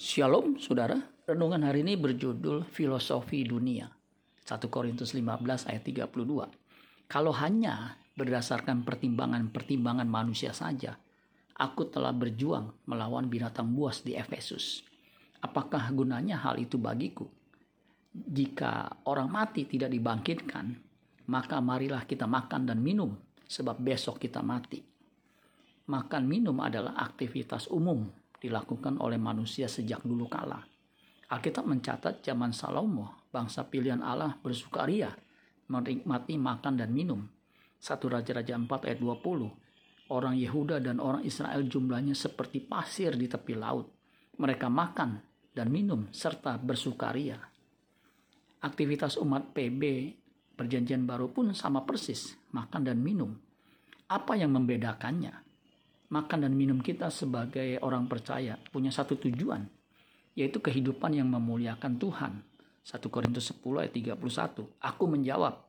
Shalom saudara, renungan hari ini berjudul Filosofi Dunia. 1 Korintus 15 ayat 32. Kalau hanya berdasarkan pertimbangan-pertimbangan manusia saja, aku telah berjuang melawan binatang buas di Efesus. Apakah gunanya hal itu bagiku? Jika orang mati tidak dibangkitkan, maka marilah kita makan dan minum, sebab besok kita mati. Makan minum adalah aktivitas umum dilakukan oleh manusia sejak dulu kala. Alkitab mencatat zaman Salomo, bangsa pilihan Allah bersukaria, menikmati makan dan minum. Satu Raja-Raja 4 ayat 20. Orang Yehuda dan orang Israel jumlahnya seperti pasir di tepi laut. Mereka makan dan minum serta bersukaria. Aktivitas umat PB perjanjian baru pun sama persis, makan dan minum. Apa yang membedakannya? Makan dan minum kita sebagai orang percaya punya satu tujuan, yaitu kehidupan yang memuliakan Tuhan. 1 Korintus 10 ayat 31. Aku menjawab,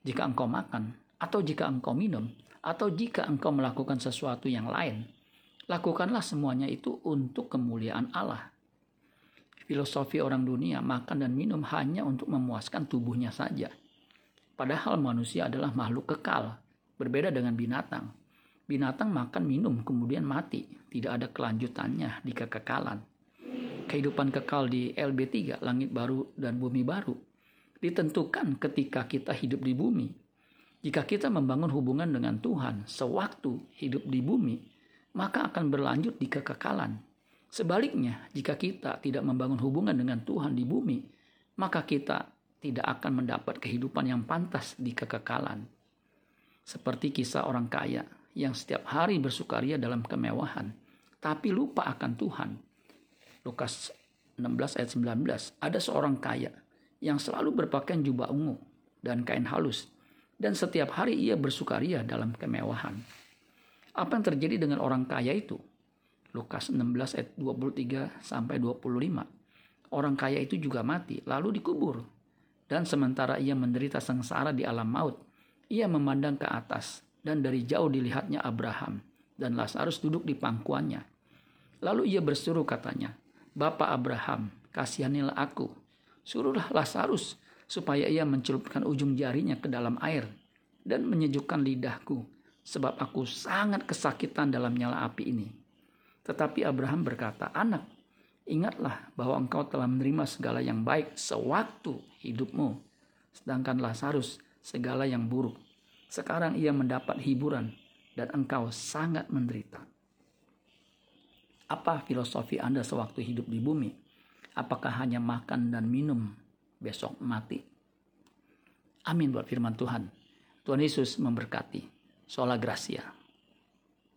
jika engkau makan, atau jika engkau minum, atau jika engkau melakukan sesuatu yang lain, lakukanlah semuanya itu untuk kemuliaan Allah. Filosofi orang dunia makan dan minum hanya untuk memuaskan tubuhnya saja. Padahal manusia adalah makhluk kekal, berbeda dengan binatang Binatang makan minum kemudian mati, tidak ada kelanjutannya di kekekalan. Kehidupan kekal di LB3, langit baru dan bumi baru, ditentukan ketika kita hidup di bumi. Jika kita membangun hubungan dengan Tuhan sewaktu hidup di bumi, maka akan berlanjut di kekekalan. Sebaliknya, jika kita tidak membangun hubungan dengan Tuhan di bumi, maka kita tidak akan mendapat kehidupan yang pantas di kekekalan. Seperti kisah orang kaya yang setiap hari bersukaria dalam kemewahan, tapi lupa akan Tuhan. Lukas 16 ayat 19, ada seorang kaya yang selalu berpakaian jubah ungu dan kain halus, dan setiap hari ia bersukaria dalam kemewahan. Apa yang terjadi dengan orang kaya itu? Lukas 16 ayat 23 sampai 25. Orang kaya itu juga mati lalu dikubur. Dan sementara ia menderita sengsara di alam maut, ia memandang ke atas dan dari jauh dilihatnya Abraham dan Lazarus duduk di pangkuannya. Lalu ia bersuruh katanya, Bapak Abraham, kasihanilah aku. Suruhlah Lazarus supaya ia mencelupkan ujung jarinya ke dalam air dan menyejukkan lidahku, sebab aku sangat kesakitan dalam nyala api ini. Tetapi Abraham berkata, Anak, ingatlah bahwa engkau telah menerima segala yang baik sewaktu hidupmu, sedangkan Lazarus segala yang buruk sekarang ia mendapat hiburan dan engkau sangat menderita. Apa filosofi Anda sewaktu hidup di bumi? Apakah hanya makan dan minum besok mati? Amin buat firman Tuhan. Tuhan Yesus memberkati. Sola Gracia.